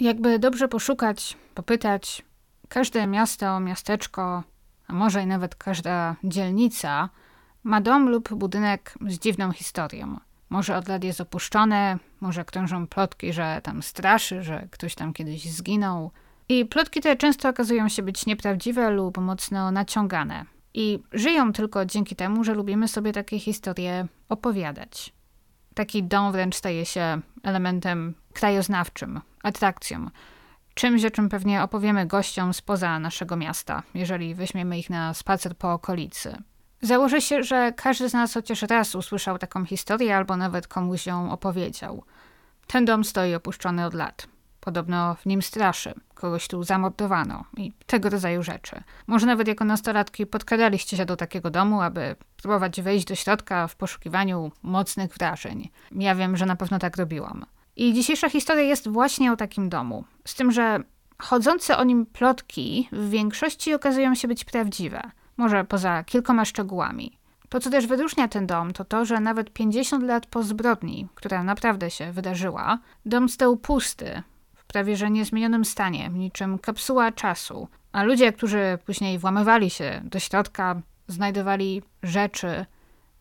Jakby dobrze poszukać, popytać, każde miasto, miasteczko, a może i nawet każda dzielnica ma dom lub budynek z dziwną historią. Może od lat jest opuszczone, może krążą plotki, że tam straszy, że ktoś tam kiedyś zginął. I plotki te często okazują się być nieprawdziwe lub mocno naciągane. I żyją tylko dzięki temu, że lubimy sobie takie historie opowiadać. Taki dom wręcz staje się elementem krajoznawczym, atrakcją. Czymś, o czym pewnie opowiemy gościom spoza naszego miasta, jeżeli weźmiemy ich na spacer po okolicy. Założę się, że każdy z nas chociaż raz usłyszał taką historię albo nawet komuś ją opowiedział. Ten dom stoi opuszczony od lat. Podobno w nim straszy, kogoś tu zamordowano i tego rodzaju rzeczy. Może nawet jako nastolatki podkradaliście się do takiego domu, aby próbować wejść do środka w poszukiwaniu mocnych wrażeń. Ja wiem, że na pewno tak robiłam. I dzisiejsza historia jest właśnie o takim domu. Z tym, że chodzące o nim plotki w większości okazują się być prawdziwe. Może poza kilkoma szczegółami. To, co też wyróżnia ten dom, to to, że nawet 50 lat po zbrodni, która naprawdę się wydarzyła, dom stał pusty, prawie że niezmienionym stanie, niczym kapsuła czasu. A ludzie, którzy później włamywali się do środka, znajdowali rzeczy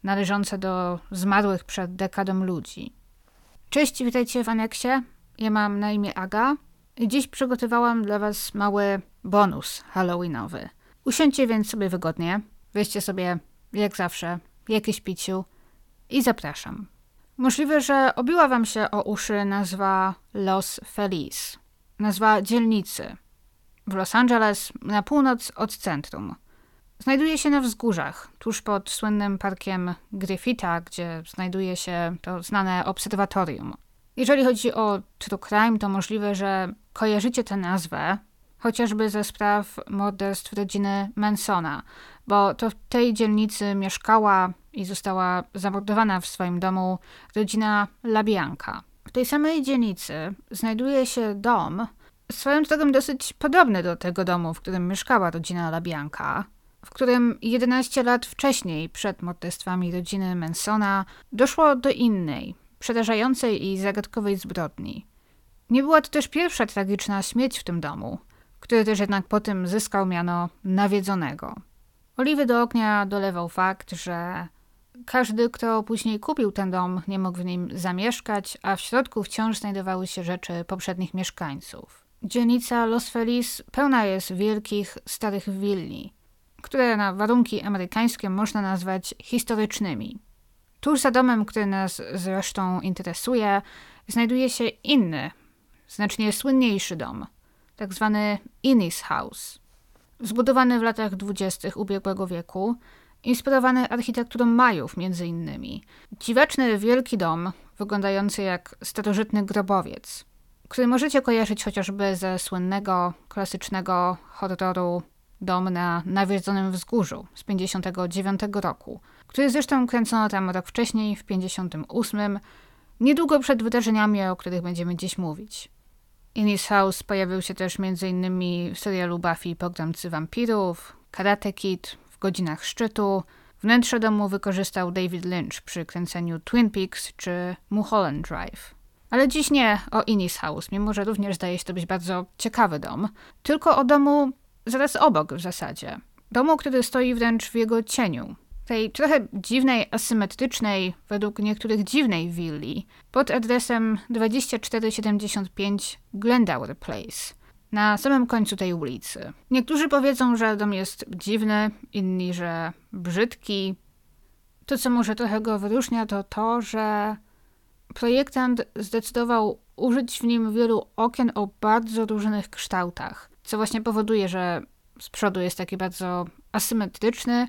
należące do zmarłych przed dekadą ludzi. Cześć, witajcie w aneksie. Ja mam na imię Aga i dziś przygotowałam dla Was mały bonus halloweenowy. Usiądźcie więc sobie wygodnie, weźcie sobie, jak zawsze, jakieś piciu i zapraszam. Możliwe, że obiła Wam się o uszy nazwa Los Feliz, nazwa dzielnicy w Los Angeles na północ od centrum. Znajduje się na wzgórzach, tuż pod słynnym parkiem Griffitha, gdzie znajduje się to znane obserwatorium. Jeżeli chodzi o true crime, to możliwe, że kojarzycie tę nazwę chociażby ze spraw morderstw rodziny Mansona, bo to w tej dzielnicy mieszkała i została zamordowana w swoim domu rodzina Labianka. W tej samej dzielnicy znajduje się dom, swoją drogą dosyć podobny do tego domu, w którym mieszkała rodzina Labianka, w którym 11 lat wcześniej, przed morderstwami rodziny Mansona, doszło do innej, przerażającej i zagadkowej zbrodni. Nie była to też pierwsza tragiczna śmierć w tym domu, który też jednak po tym zyskał miano nawiedzonego. Oliwy do ognia dolewał fakt, że każdy, kto później kupił ten dom, nie mógł w nim zamieszkać, a w środku wciąż znajdowały się rzeczy poprzednich mieszkańców. Dzielnica Los Feliz pełna jest wielkich, starych willi, które na warunki amerykańskie można nazwać historycznymi. Tuż za domem, który nas zresztą interesuje, znajduje się inny, znacznie słynniejszy dom, tak zwany Innis House. Zbudowany w latach dwudziestych ubiegłego wieku, inspirowany architekturą Majów między innymi. Dziwaczny wielki dom, wyglądający jak starożytny grobowiec, który możecie kojarzyć chociażby ze słynnego, klasycznego horroru Dom na nawiedzonym wzgórzu z 59 roku, który zresztą kręcono tam rok wcześniej, w 58, niedługo przed wydarzeniami, o których będziemy dziś mówić. Innis House pojawił się też m.in. w serialu Buffy Pogromcy Wampirów, Karate Kid, w Godzinach Szczytu. Wnętrze domu wykorzystał David Lynch przy kręceniu Twin Peaks czy Mulholland Drive. Ale dziś nie o Innis House, mimo że również zdaje się to być bardzo ciekawy dom, tylko o domu zaraz obok w zasadzie. Domu, który stoi wręcz w jego cieniu. Tej trochę dziwnej, asymetrycznej, według niektórych dziwnej willi, pod adresem 2475 Glendower Place, na samym końcu tej ulicy. Niektórzy powiedzą, że dom jest dziwny, inni, że brzydki. To, co może trochę go wyróżnia, to to, że projektant zdecydował użyć w nim wielu okien o bardzo różnych kształtach co właśnie powoduje, że z przodu jest taki bardzo asymetryczny,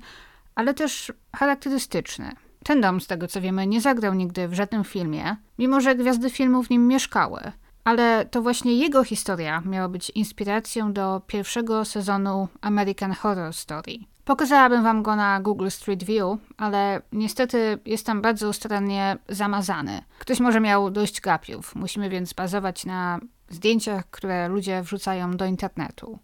ale też charakterystyczny. Ten dom, z tego co wiemy, nie zagrał nigdy w żadnym filmie, mimo że gwiazdy filmu w nim mieszkały. Ale to właśnie jego historia miała być inspiracją do pierwszego sezonu American Horror Story. Pokazałabym wam go na Google Street View, ale niestety jest tam bardzo starannie zamazany. Ktoś może miał dość gapiów. Musimy więc bazować na zdjęciach, które ludzie wrzucają do internetu.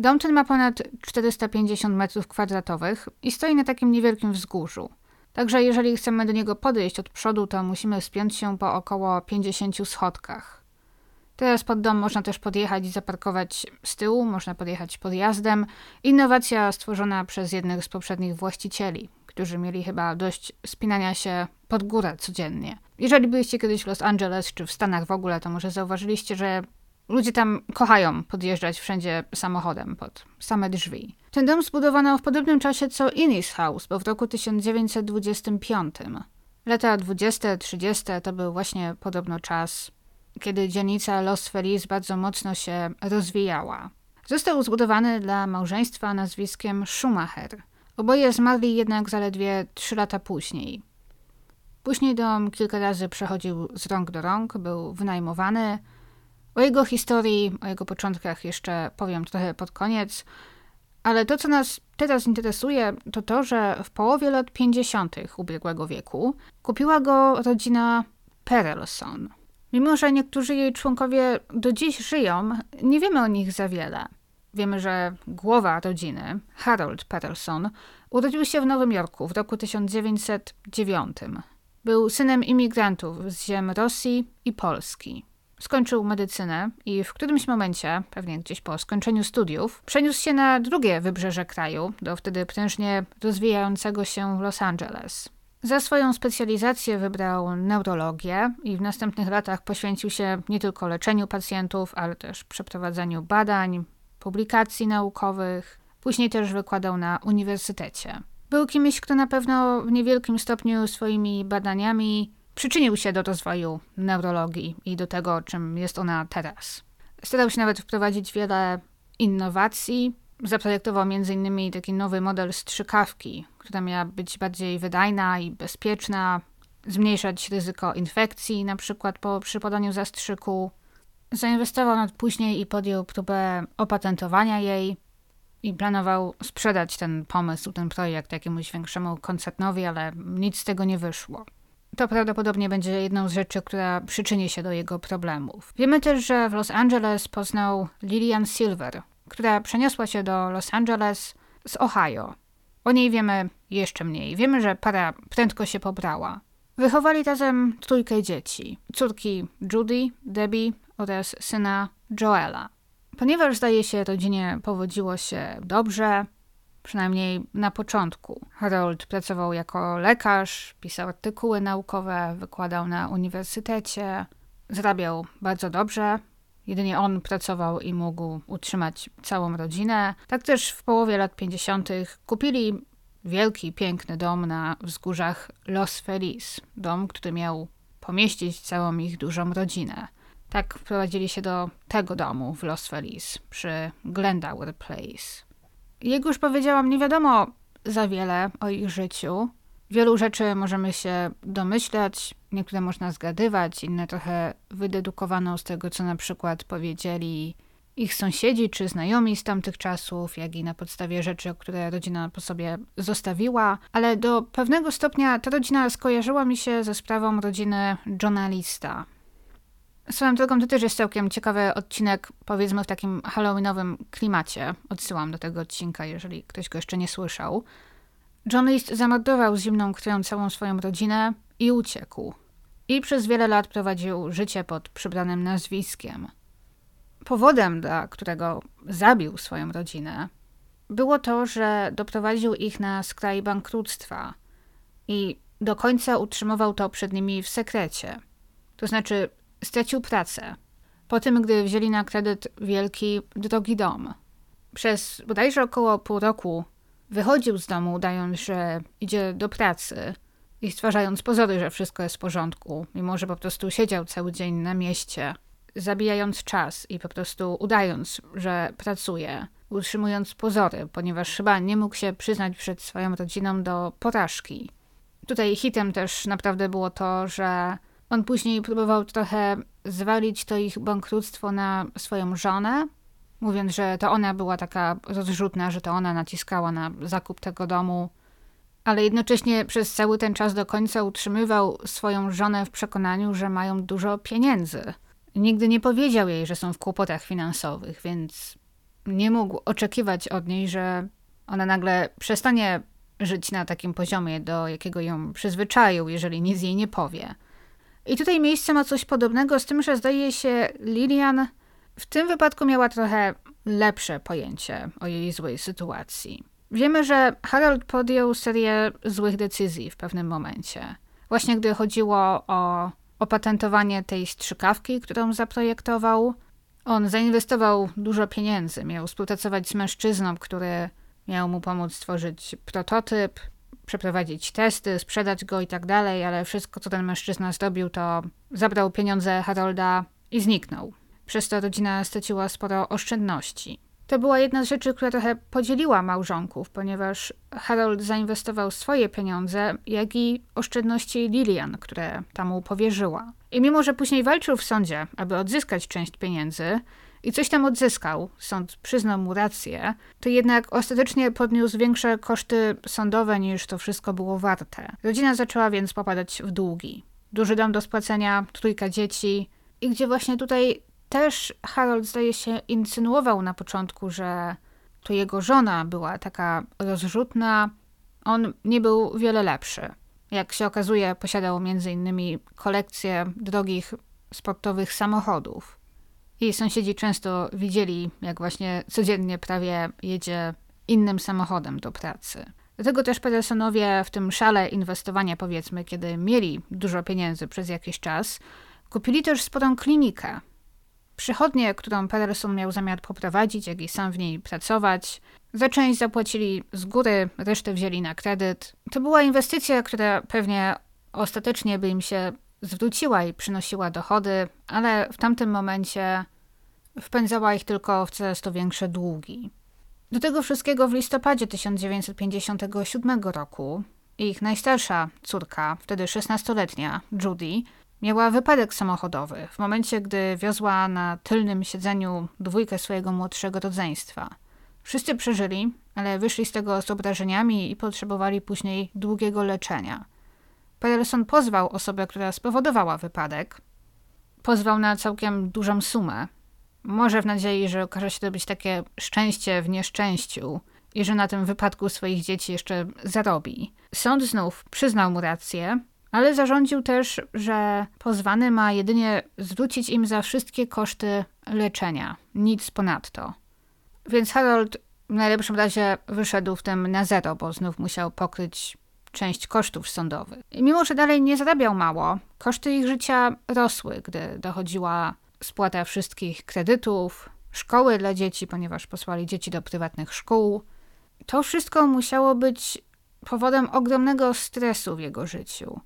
Dom ten ma ponad 450 m2 i stoi na takim niewielkim wzgórzu. Także jeżeli chcemy do niego podejść od przodu, to musimy spiąć się po około 50 schodkach. Teraz pod dom można też podjechać i zaparkować z tyłu, można podjechać podjazdem. Innowacja stworzona przez jednych z poprzednich właścicieli, którzy mieli chyba dość spinania się pod górę codziennie. Jeżeli byliście kiedyś w Los Angeles czy w Stanach w ogóle, to może zauważyliście, że ludzie tam kochają podjeżdżać wszędzie samochodem pod same drzwi. Ten dom zbudowano w podobnym czasie co Innis House, bo w roku 1925. Lata 20-30 to był właśnie podobno czas, kiedy dzielnica Los Feliz bardzo mocno się rozwijała. Został zbudowany dla małżeństwa nazwiskiem Schumacher. Oboje zmarli jednak zaledwie trzy lata później. Później dom kilka razy przechodził z rąk do rąk, był wynajmowany. O jego historii, o jego początkach jeszcze powiem trochę pod koniec, ale to, co nas teraz interesuje, to to, że w połowie lat 50. ubiegłego wieku kupiła go rodzina Perelson. Mimo, że niektórzy jej członkowie do dziś żyją, nie wiemy o nich za wiele. Wiemy, że głowa rodziny, Harold Perelson, urodził się w Nowym Jorku w roku 1909. Był synem imigrantów z ziem Rosji i Polski. Skończył medycynę i w którymś momencie, pewnie gdzieś po skończeniu studiów, przeniósł się na drugie wybrzeże kraju, do wtedy prężnie rozwijającego się Los Angeles. Za swoją specjalizację wybrał neurologię i w następnych latach poświęcił się nie tylko leczeniu pacjentów, ale też przeprowadzaniu badań, publikacji naukowych. Później też wykładał na uniwersytecie. Był kimś, kto na pewno w niewielkim stopniu swoimi badaniami przyczynił się do rozwoju neurologii i do tego, czym jest ona teraz. Starał się nawet wprowadzić wiele innowacji. Zaprojektował m.in. taki nowy model strzykawki, która miała być bardziej wydajna i bezpieczna, zmniejszać ryzyko infekcji, na przykład po przypadaniu zastrzyku. Zainwestował nad później i podjął próbę opatentowania jej i planował sprzedać ten pomysł, ten projekt jakiemuś większemu koncernowi, ale nic z tego nie wyszło. To prawdopodobnie będzie jedną z rzeczy, która przyczyni się do jego problemów. Wiemy też, że w Los Angeles poznał Lillian Silver, która przeniosła się do Los Angeles z Ohio. O niej wiemy jeszcze mniej. Wiemy, że para prędko się pobrała. Wychowali razem trójkę dzieci: córki Judy, Debbie oraz syna Joela. Ponieważ zdaje się rodzinie powodziło się dobrze, przynajmniej na początku. Harold pracował jako lekarz, pisał artykuły naukowe, wykładał na uniwersytecie, zarabiał bardzo dobrze. Jedynie on pracował i mógł utrzymać całą rodzinę. Tak też w połowie lat 50. kupili wielki, piękny dom na wzgórzach Los Feliz. Dom, który miał pomieścić całą ich dużą rodzinę. Tak wprowadzili się do tego domu w Los Feliz przy Glendower Place. Jak już powiedziałam, nie wiadomo za wiele o ich życiu. Wielu rzeczy możemy się domyślać, niektóre można zgadywać, inne trochę wydedukowano z tego, co na przykład powiedzieli ich sąsiedzi czy znajomi z tamtych czasów, jak i na podstawie rzeczy, które rodzina po sobie zostawiła, ale do pewnego stopnia ta rodzina skojarzyła mi się ze sprawą rodziny journalista. Swoją drogą to też jest całkiem ciekawy odcinek, powiedzmy w takim halloweenowym klimacie. Odsyłam do tego odcinka, jeżeli ktoś go jeszcze nie słyszał. John List zamordował zimną krwią całą swoją rodzinę i uciekł. I przez wiele lat prowadził życie pod przybranym nazwiskiem. Powodem, dla którego zabił swoją rodzinę, było to, że doprowadził ich na skraj bankructwa i do końca utrzymywał to przed nimi w sekrecie. To znaczy, stracił pracę. Po tym, gdy wzięli na kredyt wielki, drogi dom. Przez bodajże około pół roku wychodził z domu, udając, że idzie do pracy i stwarzając pozory, że wszystko jest w porządku, mimo że po prostu siedział cały dzień na mieście, zabijając czas i po prostu udając, że pracuje, utrzymując pozory, ponieważ chyba nie mógł się przyznać przed swoją rodziną do porażki. Tutaj hitem też naprawdę było to, że on później próbował trochę zwalić to ich bankructwo na swoją żonę, mówiąc, że to ona była taka rozrzutna, że to ona naciskała na zakup tego domu, ale jednocześnie przez cały ten czas do końca utrzymywał swoją żonę w przekonaniu, że mają dużo pieniędzy. Nigdy nie powiedział jej, że są w kłopotach finansowych, więc nie mógł oczekiwać od niej, że ona nagle przestanie żyć na takim poziomie, do jakiego ją przyzwyczaił, jeżeli nic jej nie powie. I tutaj miejsce ma coś podobnego, z tym, że zdaje się Lilian w tym wypadku miała trochę lepsze pojęcie o jej złej sytuacji. Wiemy, że Harold podjął serię złych decyzji w pewnym momencie. Właśnie gdy chodziło o opatentowanie tej strzykawki, którą zaprojektował, on zainwestował dużo pieniędzy, miał współpracować z mężczyzną, który miał mu pomóc stworzyć prototyp, przeprowadzić testy, sprzedać go i tak dalej, ale wszystko, co ten mężczyzna zrobił, to zabrał pieniądze Harolda i zniknął. Przez to rodzina straciła sporo oszczędności. To była jedna z rzeczy, która trochę podzieliła małżonków, ponieważ Harold zainwestował swoje pieniądze, jak i oszczędności Lilian, które tam mu powierzyła. I mimo, że później walczył w sądzie, aby odzyskać część pieniędzy, i coś tam odzyskał, sąd przyznał mu rację, to jednak ostatecznie podniósł większe koszty sądowe niż to wszystko było warte. Rodzina zaczęła więc popadać w długi. Duży dom do spłacenia, trójka dzieci i gdzie właśnie tutaj też Harold zdaje się insynuował na początku, że to jego żona była taka rozrzutna, on nie był wiele lepszy. Jak się okazuje, posiadał m.in. kolekcję drogich sportowych samochodów. I sąsiedzi często widzieli, jak właśnie codziennie prawie jedzie innym samochodem do pracy. Dlatego też Pedersonowie w tym szale inwestowania, powiedzmy, kiedy mieli dużo pieniędzy przez jakiś czas, kupili też sporą klinikę. Przychodnię, którą Pederson miał zamiar poprowadzić, jak i sam w niej pracować. Za część zapłacili z góry, resztę wzięli na kredyt. To była inwestycja, która pewnie ostatecznie by im się zwróciła i przynosiła dochody, ale w tamtym momencie wpędzała ich tylko w coraz to większe długi. Do tego wszystkiego w listopadzie 1957 roku ich najstarsza córka, wtedy 16-letnia, Judy, miała wypadek samochodowy w momencie, gdy wiozła na tylnym siedzeniu dwójkę swojego młodszego rodzeństwa. Wszyscy przeżyli, ale wyszli z tego z obrażeniami i potrzebowali później długiego leczenia. Pedersen pozwał osobę, która spowodowała wypadek. Pozwał na całkiem dużą sumę. Może w nadziei, że okaże się to być takie szczęście w nieszczęściu i że na tym wypadku swoich dzieci jeszcze zarobi. Sąd znów przyznał mu rację, ale zarządził też, że pozwany ma jedynie zwrócić im za wszystkie koszty leczenia, nic ponadto. Więc Harold w najlepszym razie wyszedł w tym na zero, bo znów musiał pokryć część kosztów sądowych. I mimo, że dalej nie zarabiał mało, koszty ich życia rosły, gdy dochodziła spłata wszystkich kredytów, szkoły dla dzieci, ponieważ posłali dzieci do prywatnych szkół. To wszystko musiało być powodem ogromnego stresu w jego życiu.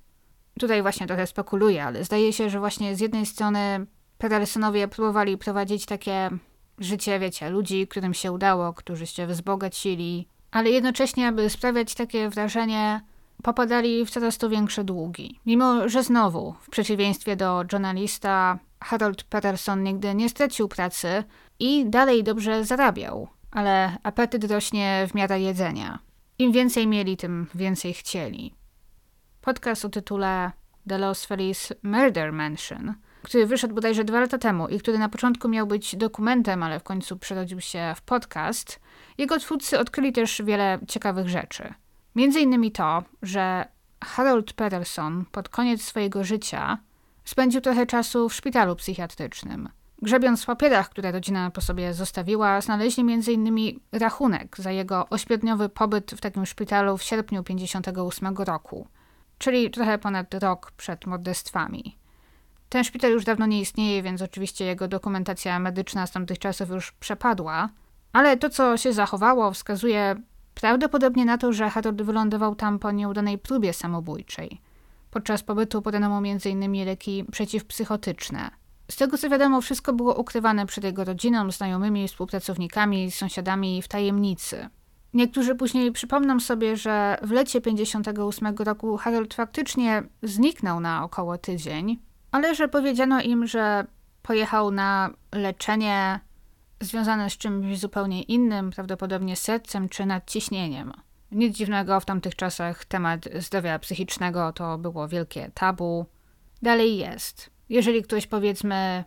Tutaj właśnie trochę spekuluję, ale zdaje się, że właśnie z jednej strony Pedersonowie próbowali prowadzić takie życie, wiecie, ludzi, którym się udało, którzy się wzbogacili, ale jednocześnie, aby sprawiać takie wrażenie, popadali w coraz to większe długi. Mimo, że znowu, w przeciwieństwie do journalista, Harold Patterson nigdy nie stracił pracy i dalej dobrze zarabiał, ale apetyt rośnie w miarę jedzenia. Im więcej mieli, tym więcej chcieli. Podcast o tytule The Los Feliz Murder Mansion, który wyszedł bodajże dwa lata temu i który na początku miał być dokumentem, ale w końcu przerodził się w podcast, jego twórcy odkryli też wiele ciekawych rzeczy. Między innymi to, że Harold Patterson pod koniec swojego życia spędził trochę czasu w szpitalu psychiatrycznym. Grzebiąc w papierach, które rodzina po sobie zostawiła, znaleźli m.in. rachunek za jego ośmiodniowy pobyt w takim szpitalu w sierpniu 1958 roku, czyli trochę ponad rok przed morderstwami. Ten szpital już dawno nie istnieje, więc oczywiście jego dokumentacja medyczna z tamtych czasów już przepadła, ale to, co się zachowało, wskazuje prawdopodobnie na to, że Harold wylądował tam po nieudanej próbie samobójczej. Podczas pobytu podano mu m.in. leki przeciwpsychotyczne. Z tego co wiadomo, wszystko było ukrywane przed jego rodziną, znajomymi, współpracownikami, sąsiadami w tajemnicy. Niektórzy później przypomną sobie, że w lecie 58 roku Harold faktycznie zniknął na około tydzień, ale że powiedziano im, że pojechał na leczenie związane z czymś zupełnie innym, prawdopodobnie sercem czy nadciśnieniem. Nic dziwnego, w tamtych czasach temat zdrowia psychicznego to było wielkie tabu. Dalej jest. Jeżeli ktoś powiedzmy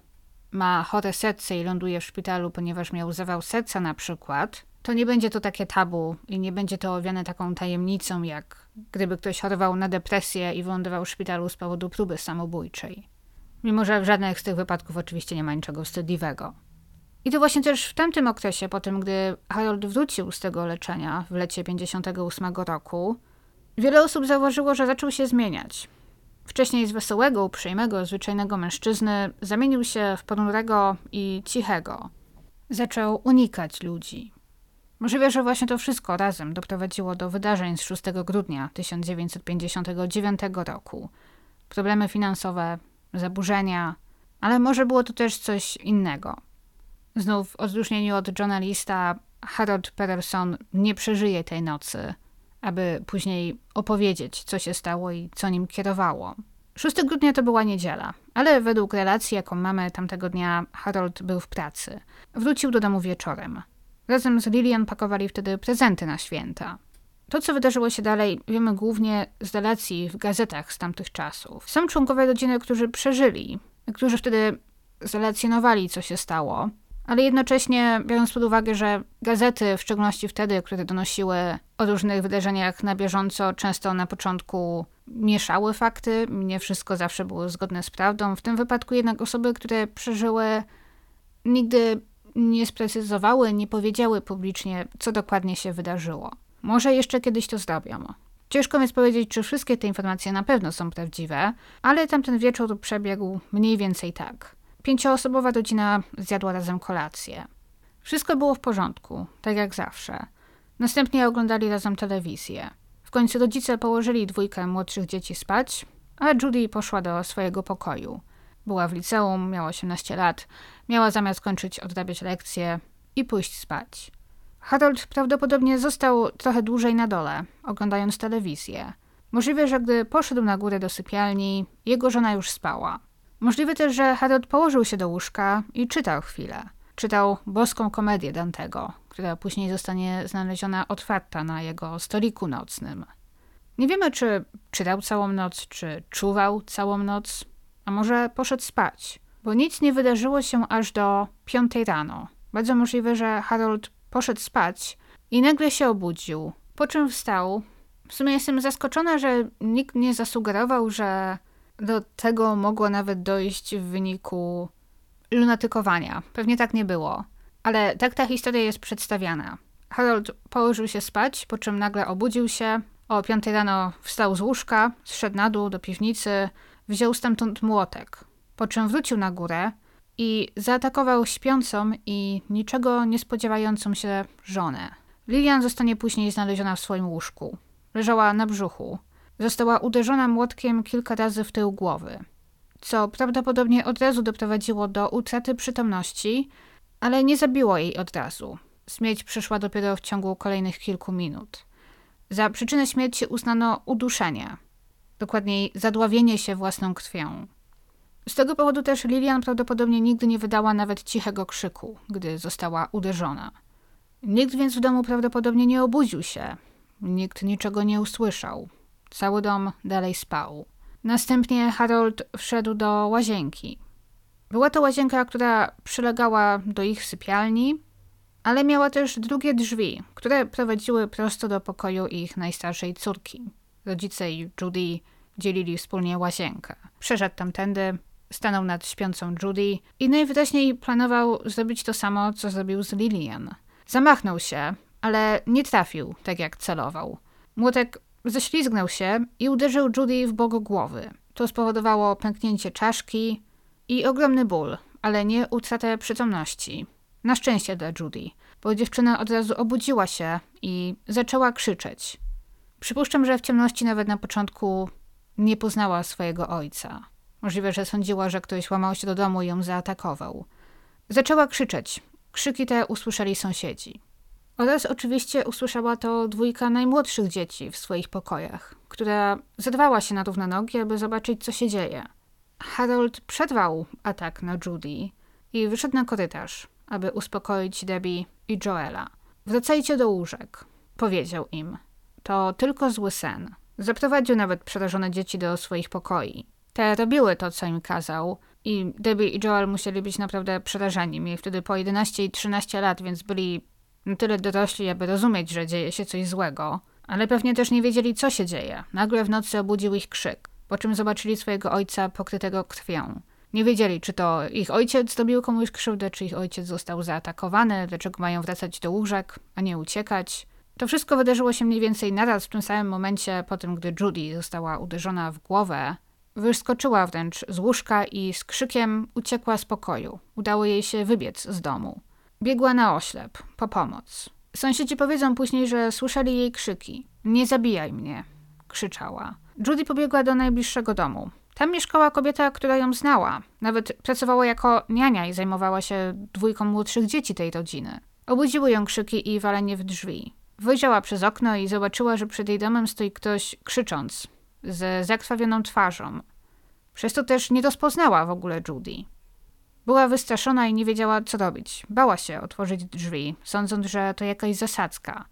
ma chore serce i ląduje w szpitalu, ponieważ miał zawał serca na przykład, to nie będzie to takie tabu i nie będzie to owiane taką tajemnicą, jak gdyby ktoś chorował na depresję i wylądował w szpitalu z powodu próby samobójczej. Mimo, że w żadnym z tych wypadków oczywiście nie ma niczego wstydliwego. I to właśnie też w tamtym okresie, po tym, gdy Harold wrócił z tego leczenia w lecie 58 roku, wiele osób zauważyło, że zaczął się zmieniać. Wcześniej z wesołego, uprzejmego, zwyczajnego mężczyzny zamienił się w ponurego i cichego. Zaczął unikać ludzi. Możliwe, że właśnie to wszystko razem doprowadziło do wydarzeń z 6 grudnia 1959 roku. Problemy finansowe, zaburzenia, ale może było to też coś innego. Znów w odróżnieniu od Johna Lista, Harold Peterson nie przeżyje tej nocy, aby później opowiedzieć, co się stało i co nim kierowało. 6 grudnia to była niedziela, ale według relacji, jaką mamy tamtego dnia, Harold był w pracy. Wrócił do domu wieczorem. Razem z Lilian pakowali wtedy prezenty na święta. To, co wydarzyło się dalej, wiemy głównie z relacji w gazetach z tamtych czasów. Są członkowie rodziny, którzy przeżyli, którzy wtedy zrelacjonowali, co się stało, ale jednocześnie biorąc pod uwagę, że gazety, w szczególności wtedy, które donosiły o różnych wydarzeniach na bieżąco, często na początku mieszały fakty, nie wszystko zawsze było zgodne z prawdą. W tym wypadku jednak osoby, które przeżyły, nigdy nie sprecyzowały, nie powiedziały publicznie, co dokładnie się wydarzyło. Może jeszcze kiedyś to zrobią. Ciężko więc powiedzieć, czy wszystkie te informacje na pewno są prawdziwe, ale tamten wieczór przebiegł mniej więcej tak. Pięcioosobowa rodzina zjadła razem kolację. Wszystko było w porządku, tak jak zawsze. Następnie oglądali razem telewizję. W końcu rodzice położyli dwójkę młodszych dzieci spać, a Judy poszła do swojego pokoju. Była w liceum, miała 18 lat, miała zamiar skończyć odrabiać lekcje i pójść spać. Harold prawdopodobnie został trochę dłużej na dole, oglądając telewizję. Możliwe, że gdy poszedł na górę do sypialni, jego żona już spała. Możliwe też, że Harold położył się do łóżka i czytał chwilę. Czytał boską komedię Dantego, która później zostanie znaleziona otwarta na jego stoliku nocnym. Nie wiemy, czy czytał całą noc, czy czuwał całą noc, a może poszedł spać, bo nic nie wydarzyło się aż do piątej rano. Bardzo możliwe, że Harold poszedł spać i nagle się obudził, po czym wstał. W sumie jestem zaskoczona, że nikt nie zasugerował, że do tego mogło nawet dojść w wyniku lunatykowania. Pewnie tak nie było. Ale tak ta historia jest przedstawiana. Harold położył się spać, po czym nagle obudził się. O piątej rano wstał z łóżka, zszedł na dół do piwnicy, wziął stamtąd młotek, po czym wrócił na górę i zaatakował śpiącą i niczego nie spodziewającą się żonę. Lilian zostanie później znaleziona w swoim łóżku. Leżała na brzuchu. Została uderzona młotkiem kilka razy w tył głowy, co prawdopodobnie od razu doprowadziło do utraty przytomności, ale nie zabiło jej od razu. Śmierć przyszła dopiero w ciągu kolejnych kilku minut. Za przyczynę śmierci uznano uduszenie, dokładniej zadławienie się własną krwią. Z tego powodu też Lilian prawdopodobnie nigdy nie wydała nawet cichego krzyku, gdy została uderzona. Nikt więc w domu prawdopodobnie nie obudził się. Nikt niczego nie usłyszał. Cały dom dalej spał. Następnie Harold wszedł do łazienki. Była to łazienka, która przylegała do ich sypialni, ale miała też drugie drzwi, które prowadziły prosto do pokoju ich najstarszej córki. Rodzice i Judy dzielili wspólnie łazienkę. Przeszedł tamtędy, stanął nad śpiącą Judy i najwyraźniej planował zrobić to samo, co zrobił z Lillian. Zamachnął się, ale nie trafił, tak jak celował. Młotek ześlizgnął się i uderzył Judy w bok głowy. To spowodowało pęknięcie czaszki i ogromny ból, ale nie utratę przytomności. Na szczęście dla Judy, bo dziewczyna od razu obudziła się i zaczęła krzyczeć. Przypuszczam, że w ciemności nawet na początku nie poznała swojego ojca. Możliwe, że sądziła, że ktoś łamał się do domu i ją zaatakował. Zaczęła krzyczeć. Krzyki te usłyszeli sąsiedzi. Oraz oczywiście usłyszała to dwójka najmłodszych dzieci w swoich pokojach, która zerwała się na równe nogi, aby zobaczyć, co się dzieje. Harold przerwał atak na Judy i wyszedł na korytarz, aby uspokoić Debbie i Joela. Wracajcie do łóżek, powiedział im. To tylko zły sen. Zaprowadził nawet przerażone dzieci do swoich pokoi. Te robiły to, co im kazał, i Debbie i Joel musieli być naprawdę przerażeni. Mieli wtedy po 11 i 13 lat, więc byli na tyle dorośli, aby rozumieć, że dzieje się coś złego, ale pewnie też nie wiedzieli, co się dzieje. Nagle w nocy obudził ich krzyk, po czym zobaczyli swojego ojca pokrytego krwią. Nie wiedzieli, czy to ich ojciec zrobił komuś krzywdę, czy ich ojciec został zaatakowany, dlaczego mają wracać do łóżek, a nie uciekać. To wszystko wydarzyło się mniej więcej naraz w tym samym momencie po tym, gdy Judy została uderzona w głowę. Wyskoczyła wręcz z łóżka i z krzykiem uciekła z pokoju. Udało jej się wybiec z domu. Biegła na oślep, po pomoc. Sąsiedzi powiedzą później, że słyszeli jej krzyki. Nie zabijaj mnie, krzyczała. Judy pobiegła do najbliższego domu. Tam mieszkała kobieta, która ją znała. Nawet pracowała jako niania i zajmowała się dwójką młodszych dzieci tej rodziny. Obudziły ją krzyki i walenie w drzwi. Wyjrzała przez okno i zobaczyła, że przed jej domem stoi ktoś krzycząc, z zakrwawioną twarzą. Przez to też nie rozpoznała w ogóle Judy. Była wystraszona i nie wiedziała, co robić. Bała się otworzyć drzwi, sądząc, że to jakaś zasadzka.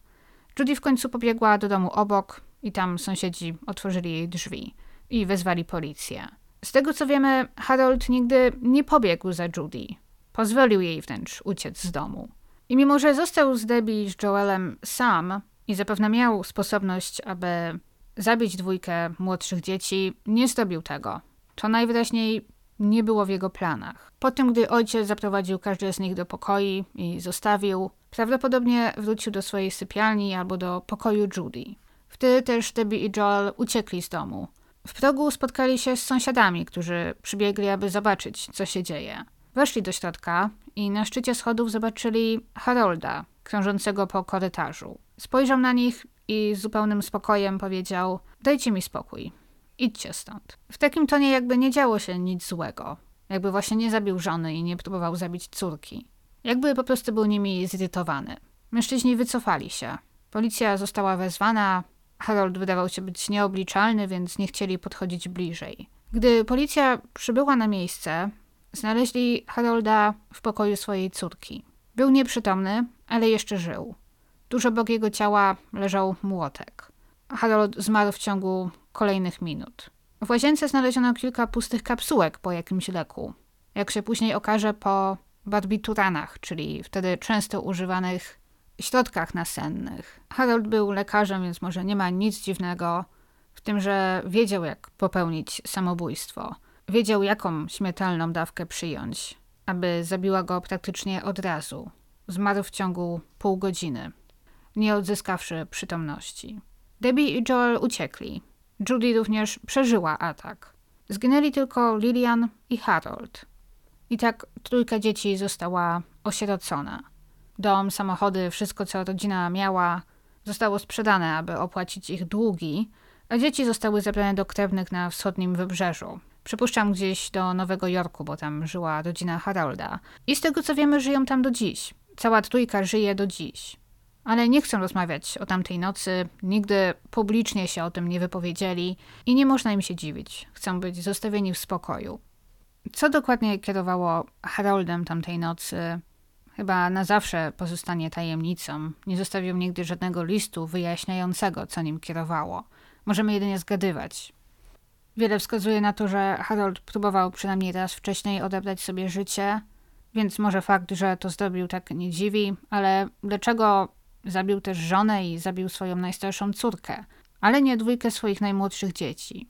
Judy w końcu pobiegła do domu obok i tam sąsiedzi otworzyli jej drzwi i wezwali policję. Z tego co wiemy, Harold nigdy nie pobiegł za Judy. Pozwolił jej wręcz uciec z domu. I mimo, że został z Debbie i z Joelem sam i zapewne miał sposobność, aby zabić dwójkę młodszych dzieci, nie zrobił tego. To najwyraźniej nie było w jego planach. Po tym, gdy ojciec zaprowadził każdy z nich do pokoi i zostawił, prawdopodobnie wrócił do swojej sypialni albo do pokoju Judy. Wtedy też Debbie i Joel uciekli z domu. W progu spotkali się z sąsiadami, którzy przybiegli, aby zobaczyć, co się dzieje. Weszli do środka i na szczycie schodów zobaczyli Harolda, krążącego po korytarzu. Spojrzał na nich i z zupełnym spokojem powiedział: Dajcie mi spokój, idźcie stąd. W takim tonie, jakby nie działo się nic złego, jakby właśnie nie zabił żony i nie próbował zabić córki. Jakby po prostu był nimi zirytowany. Mężczyźni wycofali się. Policja została wezwana. Harold wydawał się być nieobliczalny, więc nie chcieli podchodzić bliżej. Gdy policja przybyła na miejsce, znaleźli Harolda w pokoju swojej córki. Był nieprzytomny, ale jeszcze żył. Tuż obok jego ciała leżał młotek. Harold zmarł w ciągu kolejnych minut. W łazience znaleziono kilka pustych kapsułek po jakimś leku. Jak się później okaże, po barbituranach, czyli wtedy często używanych środkach nasennych. Harold był lekarzem, więc może nie ma nic dziwnego w tym, że wiedział, jak popełnić samobójstwo. Wiedział, jaką śmiertelną dawkę przyjąć, aby zabiła go praktycznie od razu. Zmarł w ciągu pół godziny, nie odzyskawszy przytomności. Debbie i Joel uciekli. Judy również przeżyła atak. Zginęli tylko Lilian i Harold. I tak trójka dzieci została osierocona. Dom, samochody, wszystko co rodzina miała zostało sprzedane, aby opłacić ich długi, a dzieci zostały zabrane do krewnych na wschodnim wybrzeżu. Przypuszczam gdzieś do Nowego Jorku, bo tam żyła rodzina Harolda. I z tego co wiemy, żyją tam do dziś. Cała trójka żyje do dziś. Ale nie chcą rozmawiać o tamtej nocy, nigdy publicznie się o tym nie wypowiedzieli i nie można im się dziwić. Chcą być zostawieni w spokoju. Co dokładnie kierowało Haroldem tamtej nocy, chyba na zawsze pozostanie tajemnicą. Nie zostawił nigdy żadnego listu wyjaśniającego, co nim kierowało. Możemy jedynie zgadywać. Wiele wskazuje na to, że Harold próbował przynajmniej raz wcześniej odebrać sobie życie, więc może fakt, że to zrobił tak nie dziwi, ale dlaczego zabił też żonę i zabił swoją najstarszą córkę, ale nie dwójkę swoich najmłodszych dzieci?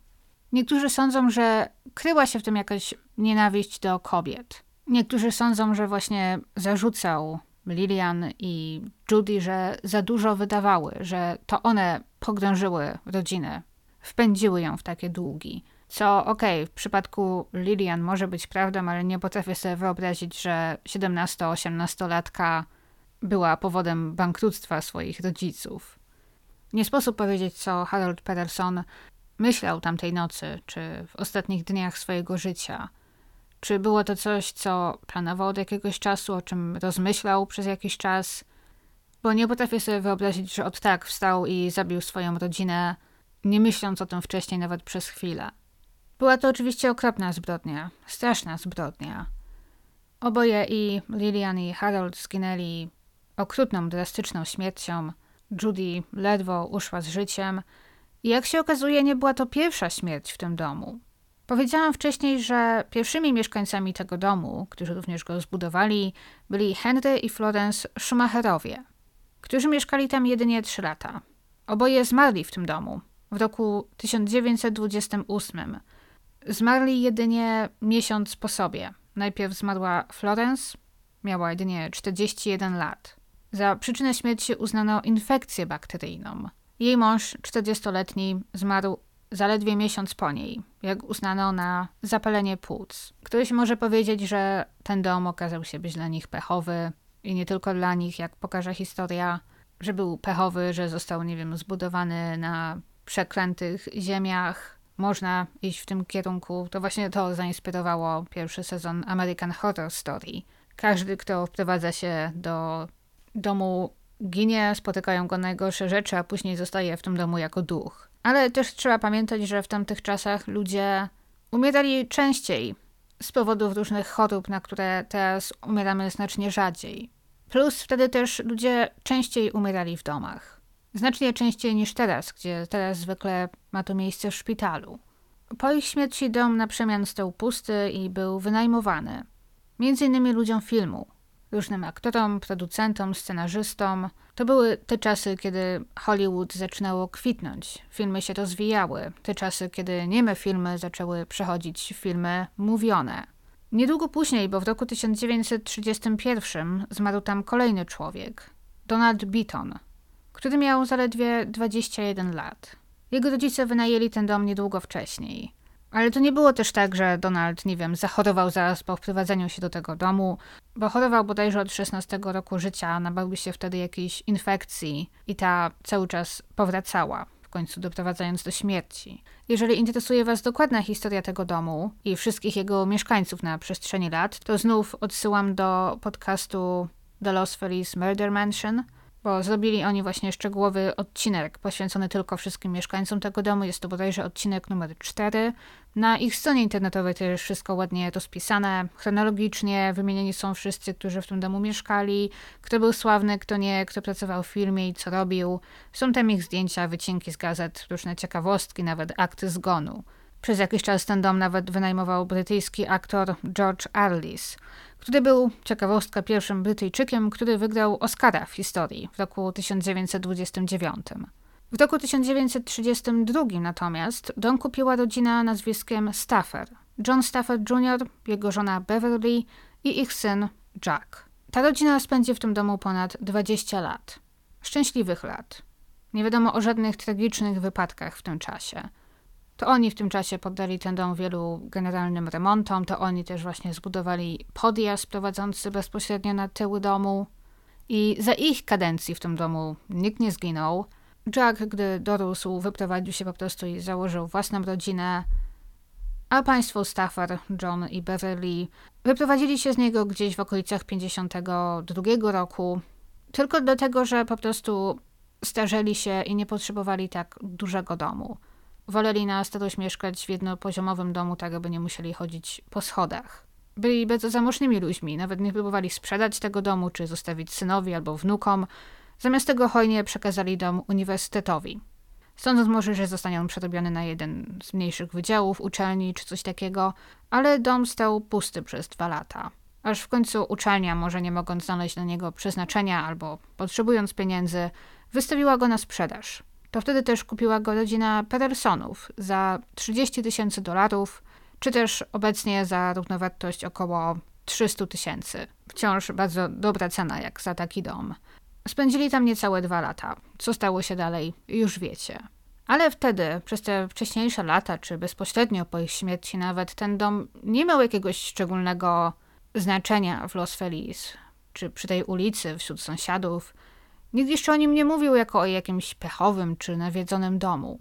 Niektórzy sądzą, że kryła się w tym jakaś nienawiść do kobiet. Niektórzy sądzą, że właśnie zarzucał Lilian i Judy, że za dużo wydawały, że to one pogrążyły rodzinę wpędziły ją w takie długi. Co okej, okay, w przypadku Lilian może być prawdą, ale nie potrafię sobie wyobrazić, że 17-18-latka była powodem bankructwa swoich rodziców. Nie sposób powiedzieć, co Harold Patterson myślał tamtej nocy, czy w ostatnich dniach swojego życia. Czy było to coś, co planował od jakiegoś czasu, o czym rozmyślał przez jakiś czas? Bo nie potrafię sobie wyobrazić, że od tak wstał i zabił swoją rodzinę nie myśląc o tym wcześniej nawet przez chwilę. Była to oczywiście okropna zbrodnia, straszna zbrodnia. Oboje i Lilian i Harold zginęli okrutną, drastyczną śmiercią. Judy ledwo uszła z życiem i jak się okazuje, nie była to pierwsza śmierć w tym domu. Powiedziałam wcześniej, że pierwszymi mieszkańcami tego domu, którzy również go zbudowali, byli Henry i Florence Schumacherowie. którzy mieszkali tam jedynie 3 lata. Oboje zmarli w tym domu w roku 1928. Zmarli jedynie miesiąc po sobie. Najpierw zmarła Florence, miała jedynie 41 lat. Za przyczynę śmierci uznano infekcję bakteryjną. Jej mąż, 40-letni, zmarł zaledwie miesiąc po niej, jak uznano na zapalenie płuc. Ktoś może powiedzieć, że ten dom okazał się być dla nich pechowy i nie tylko dla nich, jak pokaże historia, że był pechowy, że został, nie wiem, zbudowany na przeklętych ziemiach. Można iść w tym kierunku. To właśnie to zainspirowało pierwszy sezon American Horror Story. Każdy, kto wprowadza się do domu, ginie, spotykają go najgorsze rzeczy, a później zostaje w tym domu jako duch. Ale też trzeba pamiętać, że w tamtych czasach ludzie umierali częściej z powodów różnych chorób, na które teraz umieramy znacznie rzadziej. Plus wtedy też ludzie częściej umierali w domach. Znacznie częściej niż teraz, gdzie teraz zwykle ma to miejsce w szpitalu. Po ich śmierci dom na przemian stał pusty i był wynajmowany. Między innymi ludziom filmu, różnym aktorom, producentom, scenarzystom. To były te czasy, kiedy Hollywood zaczynało kwitnąć, filmy się rozwijały, te czasy, kiedy nieme filmy zaczęły przechodzić w filmy mówione. Niedługo później, bo w roku 1931 zmarł tam kolejny człowiek, Donald Beaton, który miał zaledwie 21 lat. Jego rodzice wynajęli ten dom niedługo wcześniej. Ale to nie było też tak, że Donald, nie wiem, zachorował zaraz po wprowadzeniu się do tego domu, bo chorował bodajże od 16 roku życia, nabawił się wtedy jakiejś infekcji i ta cały czas powracała, w końcu doprowadzając do śmierci. Jeżeli interesuje Was dokładna historia tego domu i wszystkich jego mieszkańców na przestrzeni lat, to znów odsyłam do podcastu The Los Feliz Murder Mansion – bo zrobili oni właśnie szczegółowy odcinek poświęcony tylko wszystkim mieszkańcom tego domu. Jest to bodajże odcinek numer 4. Na ich stronie internetowej to jest wszystko ładnie rozpisane, chronologicznie wymienieni są wszyscy, którzy w tym domu mieszkali, kto był sławny, kto nie, kto pracował w filmie i co robił. Są tam ich zdjęcia, wycinki z gazet, różne ciekawostki, nawet akty zgonu. Przez jakiś czas ten dom nawet wynajmował brytyjski aktor George Arliss, który był, ciekawostka, pierwszym Brytyjczykiem, który wygrał Oscara w historii w roku 1929. W roku 1932 natomiast dom kupiła rodzina nazwiskiem Staffer. John Staffer Jr., jego żona Beverly i ich syn Jack. Ta rodzina spędzi w tym domu ponad 20 lat. Szczęśliwych lat. Nie wiadomo o żadnych tragicznych wypadkach w tym czasie. To oni w tym czasie poddali ten dom wielu generalnym remontom, to oni też właśnie zbudowali podjazd prowadzący bezpośrednio na tyły domu. I za ich kadencji w tym domu nikt nie zginął. Jack, gdy dorósł, wyprowadził się po prostu i założył własną rodzinę, a państwo Stafford, John i Beverly wyprowadzili się z niego gdzieś w okolicach 52 roku, tylko dlatego, że po prostu starzeli się i nie potrzebowali tak dużego domu. Woleli na starość mieszkać w jednopoziomowym domu, tak aby nie musieli chodzić po schodach. Byli bardzo zamożnymi ludźmi, nawet nie próbowali sprzedać tego domu, czy zostawić synowi albo wnukom. Zamiast tego hojnie przekazali dom uniwersytetowi. Sądząc może, że zostanie on przerobiony na jeden z mniejszych wydziałów uczelni czy coś takiego, ale dom stał pusty przez dwa lata. Aż w końcu uczelnia, może nie mogąc znaleźć dla niego przeznaczenia albo potrzebując pieniędzy, wystawiła go na sprzedaż to wtedy też kupiła go rodzina Pedersonów za 30 tysięcy dolarów, czy też obecnie za równowartość około 300 tysięcy. Wciąż bardzo dobra cena jak za taki dom. Spędzili tam niecałe dwa lata. Co stało się dalej, już wiecie. Ale wtedy, przez te wcześniejsze lata, czy bezpośrednio po ich śmierci nawet, ten dom nie miał jakiegoś szczególnego znaczenia w Los Feliz, czy przy tej ulicy, wśród sąsiadów. Nikt jeszcze o nim nie mówił jako o jakimś pechowym czy nawiedzonym domu.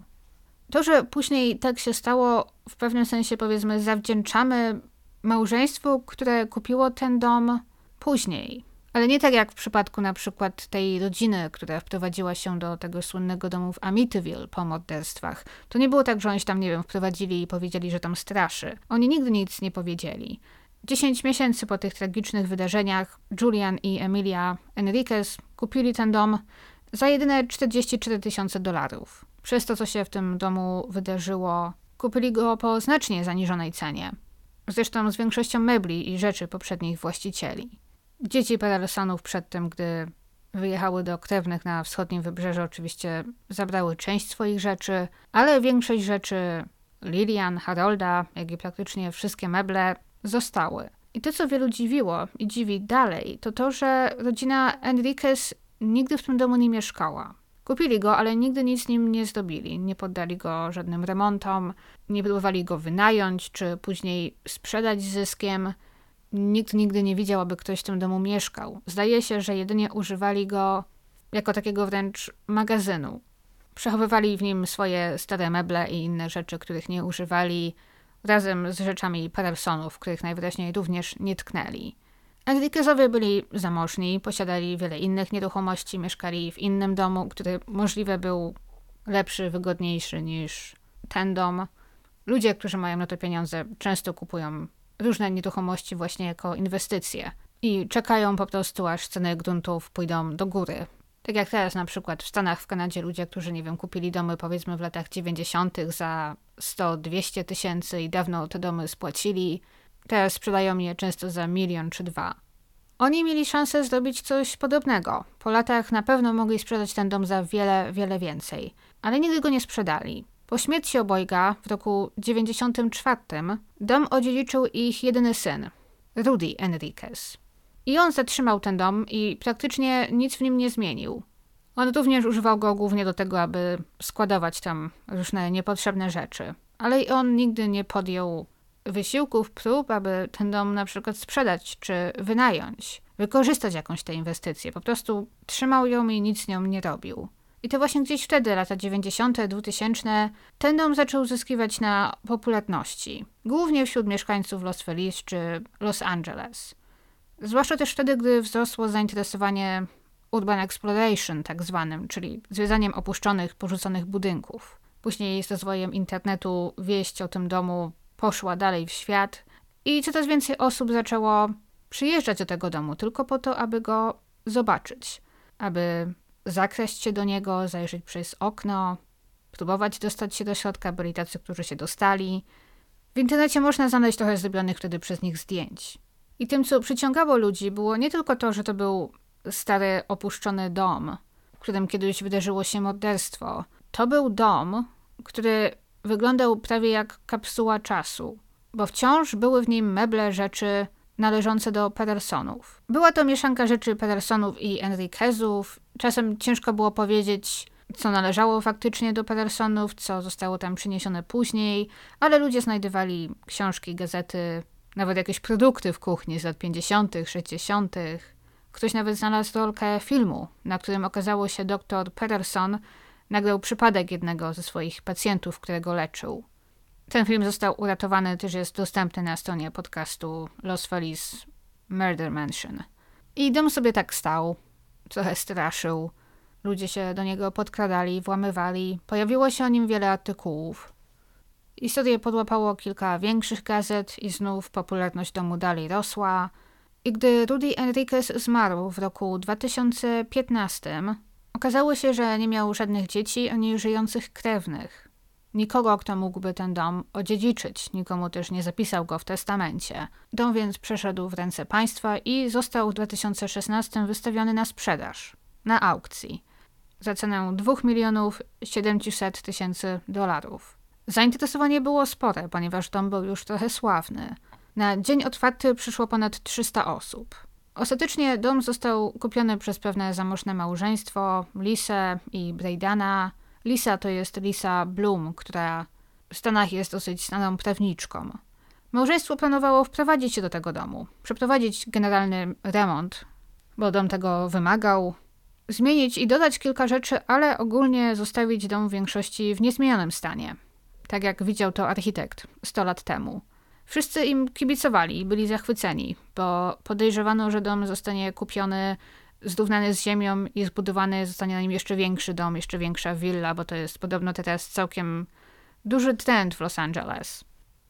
To, że później tak się stało, w pewnym sensie powiedzmy, zawdzięczamy małżeństwu, które kupiło ten dom później. Ale nie tak jak w przypadku na przykład tej rodziny, która wprowadziła się do tego słynnego domu w Amityville po morderstwach. To nie było tak, że oni tam, nie wiem, wprowadzili i powiedzieli, że tam straszy. Oni nigdy nic nie powiedzieli. Dziesięć miesięcy po tych tragicznych wydarzeniach Julian i Emilia Enriquez kupili ten dom za jedyne 44 tysiące dolarów. Przez to, co się w tym domu wydarzyło, kupili go po znacznie zaniżonej cenie. Zresztą z większością mebli i rzeczy poprzednich właścicieli. Dzieci Pedersenów przedtem, gdy wyjechały do krewnych na wschodnim wybrzeżu, oczywiście zabrały część swoich rzeczy, ale większość rzeczy Lilian, Harolda, jak i praktycznie wszystkie meble zostały. I to, co wielu dziwiło i dziwi dalej, to to, że rodzina Enriquez nigdy w tym domu nie mieszkała. Kupili go, ale nigdy nic z nim nie zdobili. Nie poddali go żadnym remontom, nie próbowali go wynająć, czy później sprzedać z zyskiem. Nikt nigdy nie widział, aby ktoś w tym domu mieszkał. Zdaje się, że jedynie używali go jako takiego wręcz magazynu. Przechowywali w nim swoje stare meble i inne rzeczy, których nie używali, razem z rzeczami Pattersonów, których najwyraźniej również nie tknęli. Enriquezowie byli zamożni, posiadali wiele innych nieruchomości, mieszkali w innym domu, który możliwe był lepszy, wygodniejszy niż ten dom. Ludzie, którzy mają na to pieniądze, często kupują różne nieruchomości właśnie jako inwestycje i czekają po prostu, aż ceny gruntów pójdą do góry. Tak jak teraz na przykład w Stanach, w Kanadzie ludzie, którzy, nie wiem, kupili domy powiedzmy w latach 90. za 100-200 tysięcy i dawno te domy spłacili, teraz sprzedają je często za milion czy dwa. Oni mieli szansę zrobić coś podobnego. Po latach na pewno mogli sprzedać ten dom za wiele, wiele więcej, ale nigdy go nie sprzedali. Po śmierci obojga w roku 94 dom odziedziczył ich jedyny syn, Rudy Enriquez. I on zatrzymał ten dom i praktycznie nic w nim nie zmienił. On również używał go głównie do tego, aby składować tam różne niepotrzebne rzeczy. Ale i on nigdy nie podjął wysiłków, prób, aby ten dom na przykład sprzedać czy wynająć, wykorzystać jakąś tę inwestycję. Po prostu trzymał ją i nic nią nie robił. I to właśnie gdzieś wtedy, lata 90., 2000, ten dom zaczął zyskiwać na popularności. Głównie wśród mieszkańców Los Feliz czy Los Angeles. Zwłaszcza też wtedy, gdy wzrosło zainteresowanie urban exploration, tak zwanym, czyli zwiedzaniem opuszczonych, porzuconych budynków. Później z rozwojem internetu wieść o tym domu poszła dalej w świat i coraz więcej osób zaczęło przyjeżdżać do tego domu tylko po to, aby go zobaczyć, aby zakraść się do niego, zajrzeć przez okno, próbować dostać się do środka. Byli tacy, którzy się dostali. W internecie można znaleźć trochę zrobionych wtedy przez nich zdjęć. I tym, co przyciągało ludzi, było nie tylko to, że to był stary, opuszczony dom, w którym kiedyś wydarzyło się morderstwo. To był dom, który wyglądał prawie jak kapsuła czasu, bo wciąż były w nim meble, rzeczy należące do Pedersonów. Była to mieszanka rzeczy Pedersonów i Enriquezów. Czasem ciężko było powiedzieć, co należało faktycznie do Pedersonów, co zostało tam przyniesione później, ale ludzie znajdowali książki, gazety, nawet jakieś produkty w kuchni z lat 50., 60. Ktoś nawet znalazł rolkę filmu, na którym okazało się dr Pederson nagrał przypadek jednego ze swoich pacjentów, którego leczył. Ten film został uratowany, też jest dostępny na stronie podcastu Los Feliz Murder Mansion. I dom sobie tak stał, trochę straszył. Ludzie się do niego podkradali, włamywali. Pojawiło się o nim wiele artykułów. Historię podłapało kilka większych gazet i znów popularność domu dalej rosła. I gdy Rudy Enriquez zmarł w roku 2015, okazało się, że nie miał żadnych dzieci ani żyjących krewnych. Nikogo, kto mógłby ten dom odziedziczyć, nikomu też nie zapisał go w testamencie. Dom więc przeszedł w ręce państwa i został w 2016 wystawiony na sprzedaż, na aukcji, za cenę 2 milionów 700 tysięcy dolarów. Zainteresowanie było spore, ponieważ dom był już trochę sławny. Na dzień otwarty przyszło ponad 300 osób. Ostatecznie dom został kupiony przez pewne zamożne małżeństwo, Lisa i Braidana. Lisa to jest Lisa Bloom, która w Stanach jest dosyć znaną prawniczką. Małżeństwo planowało wprowadzić się do tego domu, przeprowadzić generalny remont, bo dom tego wymagał, zmienić i dodać kilka rzeczy, ale ogólnie zostawić dom w większości w niezmienionym stanie tak jak widział to architekt 100 lat temu. Wszyscy im kibicowali i byli zachwyceni, bo podejrzewano, że dom zostanie kupiony, zrównany z ziemią i zbudowany zostanie na nim jeszcze większy dom, jeszcze większa willa, bo to jest podobno teraz całkiem duży trend w Los Angeles.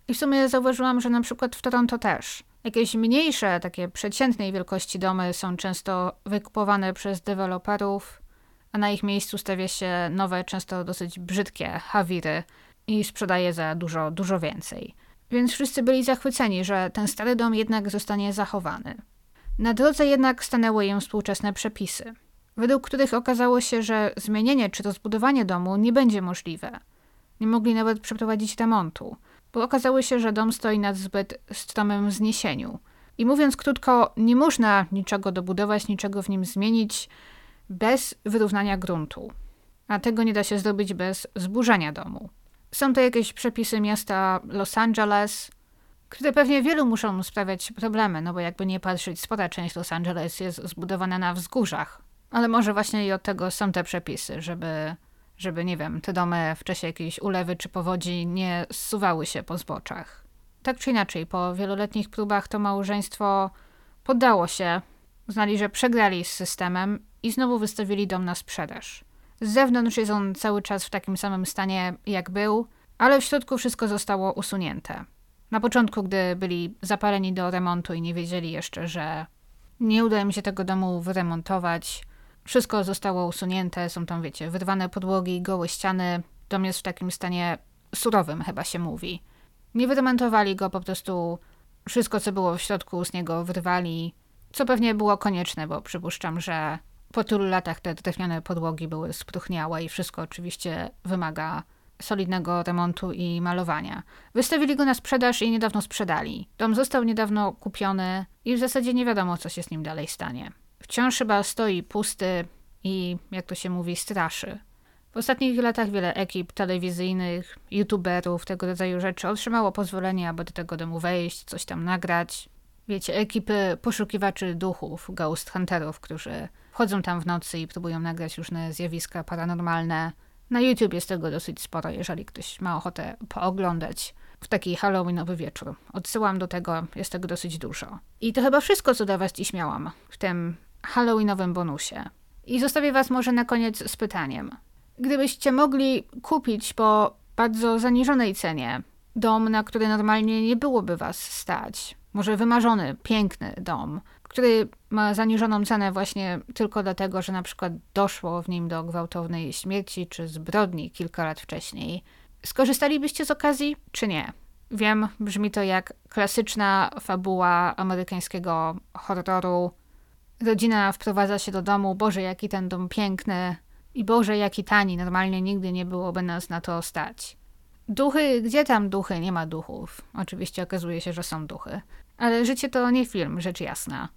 I w sumie zauważyłam, że na przykład w Toronto też. Jakieś mniejsze, takie przeciętnej wielkości domy są często wykupowane przez deweloperów, a na ich miejscu stawia się nowe, często dosyć brzydkie hawiry, i sprzedaje za dużo, dużo więcej. Więc wszyscy byli zachwyceni, że ten stary dom jednak zostanie zachowany. Na drodze jednak stanęły im współczesne przepisy. według których okazało się, że zmienienie czy rozbudowanie domu nie będzie możliwe. Nie mogli nawet przeprowadzić remontu, bo okazało się, że dom stoi na zbyt stromym wzniesieniu. I mówiąc krótko, nie można niczego dobudować, niczego w nim zmienić bez wyrównania gruntu. A tego nie da się zrobić bez zburzenia domu. Są to jakieś przepisy miasta Los Angeles, które pewnie wielu muszą sprawiać problemy, no bo jakby nie patrzeć, spora część Los Angeles jest zbudowana na wzgórzach. Ale może właśnie i od tego są te przepisy, żeby, żeby nie wiem, te domy w czasie jakiejś ulewy czy powodzi nie zsuwały się po zboczach. Tak czy inaczej, po wieloletnich próbach to małżeństwo poddało się, uznali, że przegrali z systemem i znowu wystawili dom na sprzedaż. Z zewnątrz jest on cały czas w takim samym stanie, jak był, ale w środku wszystko zostało usunięte. Na początku, gdy byli zapaleni do remontu i nie wiedzieli jeszcze, że nie uda im się tego domu wyremontować, wszystko zostało usunięte, są tam, wiecie, wyrwane podłogi, gołe ściany. Dom jest w takim stanie surowym, chyba się mówi. Nie wyremontowali go, po prostu wszystko, co było w środku, z niego wyrwali, co pewnie było konieczne, bo przypuszczam, że po tylu latach te drewniane podłogi były spruchniałe i wszystko oczywiście wymaga solidnego remontu i malowania. Wystawili go na sprzedaż i niedawno sprzedali. Dom został niedawno kupiony i w zasadzie nie wiadomo, co się z nim dalej stanie. Wciąż chyba stoi pusty i, jak to się mówi, straszy. W ostatnich latach wiele ekip telewizyjnych, youtuberów, tego rodzaju rzeczy otrzymało pozwolenie, aby do tego domu wejść, coś tam nagrać. Wiecie, ekipy poszukiwaczy duchów, ghost hunterów, którzy wchodzą tam w nocy i próbują nagrać różne zjawiska paranormalne. Na YouTube jest tego dosyć sporo, jeżeli ktoś ma ochotę pooglądać w taki Halloweenowy wieczór. Odsyłam do tego, jest tego dosyć dużo. I to chyba wszystko, co dla Was dziś miałam w tym Halloweenowym bonusie. I zostawię Was może na koniec z pytaniem. Gdybyście mogli kupić po bardzo zaniżonej cenie dom, na który normalnie nie byłoby Was stać, może wymarzony, piękny dom, który ma zaniżoną cenę właśnie tylko dlatego, że na przykład doszło w nim do gwałtownej śmierci czy zbrodni kilka lat wcześniej. Skorzystalibyście z okazji, czy nie? Wiem, brzmi to jak klasyczna fabuła amerykańskiego horroru. Rodzina wprowadza się do domu, Boże, jaki ten dom piękny i Boże, jaki tani, normalnie nigdy nie byłoby nas na to stać. Duchy, gdzie tam duchy? Nie ma duchów. Oczywiście okazuje się, że są duchy. Ale życie to nie film, rzecz jasna.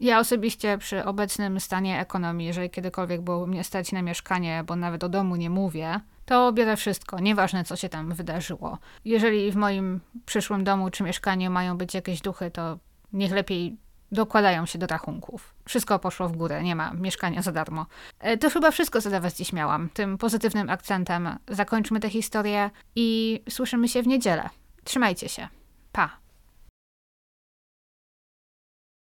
Ja osobiście przy obecnym stanie ekonomii, jeżeli kiedykolwiek było mnie stać na mieszkanie, bo nawet o domu nie mówię, to biorę wszystko, nieważne co się tam wydarzyło. Jeżeli w moim przyszłym domu czy mieszkaniu mają być jakieś duchy, to niech lepiej dokładają się do rachunków. Wszystko poszło w górę, nie ma mieszkania za darmo. E, to chyba wszystko, co dla Was dziś miałam. Tym pozytywnym akcentem zakończmy tę historię i słyszymy się w niedzielę. Trzymajcie się. Pa!